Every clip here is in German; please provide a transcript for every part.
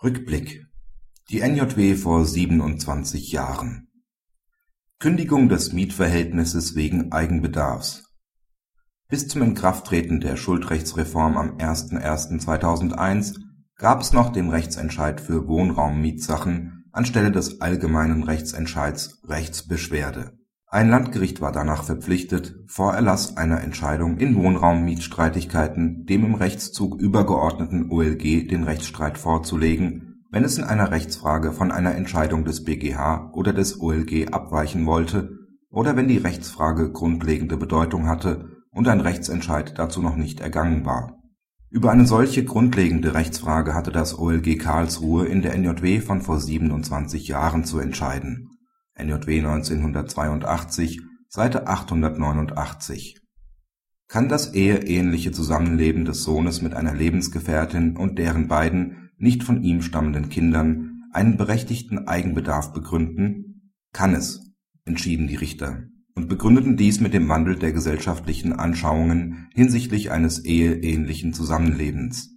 Rückblick. Die NJW vor 27 Jahren. Kündigung des Mietverhältnisses wegen Eigenbedarfs. Bis zum Inkrafttreten der Schuldrechtsreform am 01.01.2001 gab es noch den Rechtsentscheid für Wohnraummietsachen anstelle des allgemeinen Rechtsentscheids Rechtsbeschwerde ein Landgericht war danach verpflichtet, vor Erlass einer Entscheidung in Wohnraummietstreitigkeiten dem im Rechtszug übergeordneten OLG den Rechtsstreit vorzulegen, wenn es in einer Rechtsfrage von einer Entscheidung des BgH oder des OLG abweichen wollte oder wenn die Rechtsfrage grundlegende Bedeutung hatte und ein Rechtsentscheid dazu noch nicht ergangen war. Über eine solche grundlegende Rechtsfrage hatte das OLG Karlsruhe in der NJW von vor 27 Jahren zu entscheiden NJW 1982, Seite 889). Kann das eheähnliche Zusammenleben des Sohnes mit einer Lebensgefährtin und deren beiden nicht von ihm stammenden Kindern einen berechtigten Eigenbedarf begründen? Kann es, entschieden die Richter und begründeten dies mit dem Wandel der gesellschaftlichen Anschauungen hinsichtlich eines eheähnlichen Zusammenlebens.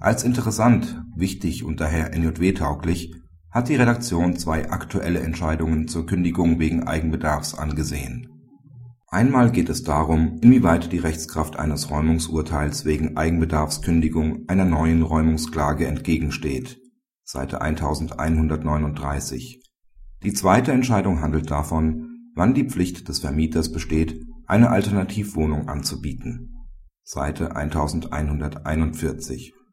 Als interessant, wichtig und daher NJW-tauglich hat die Redaktion zwei aktuelle Entscheidungen zur Kündigung wegen Eigenbedarfs angesehen. Einmal geht es darum, inwieweit die Rechtskraft eines Räumungsurteils wegen Eigenbedarfskündigung einer neuen Räumungsklage entgegensteht Seite 1139. Die zweite Entscheidung handelt davon, wann die Pflicht des Vermieters besteht, eine Alternativwohnung anzubieten Seite 1141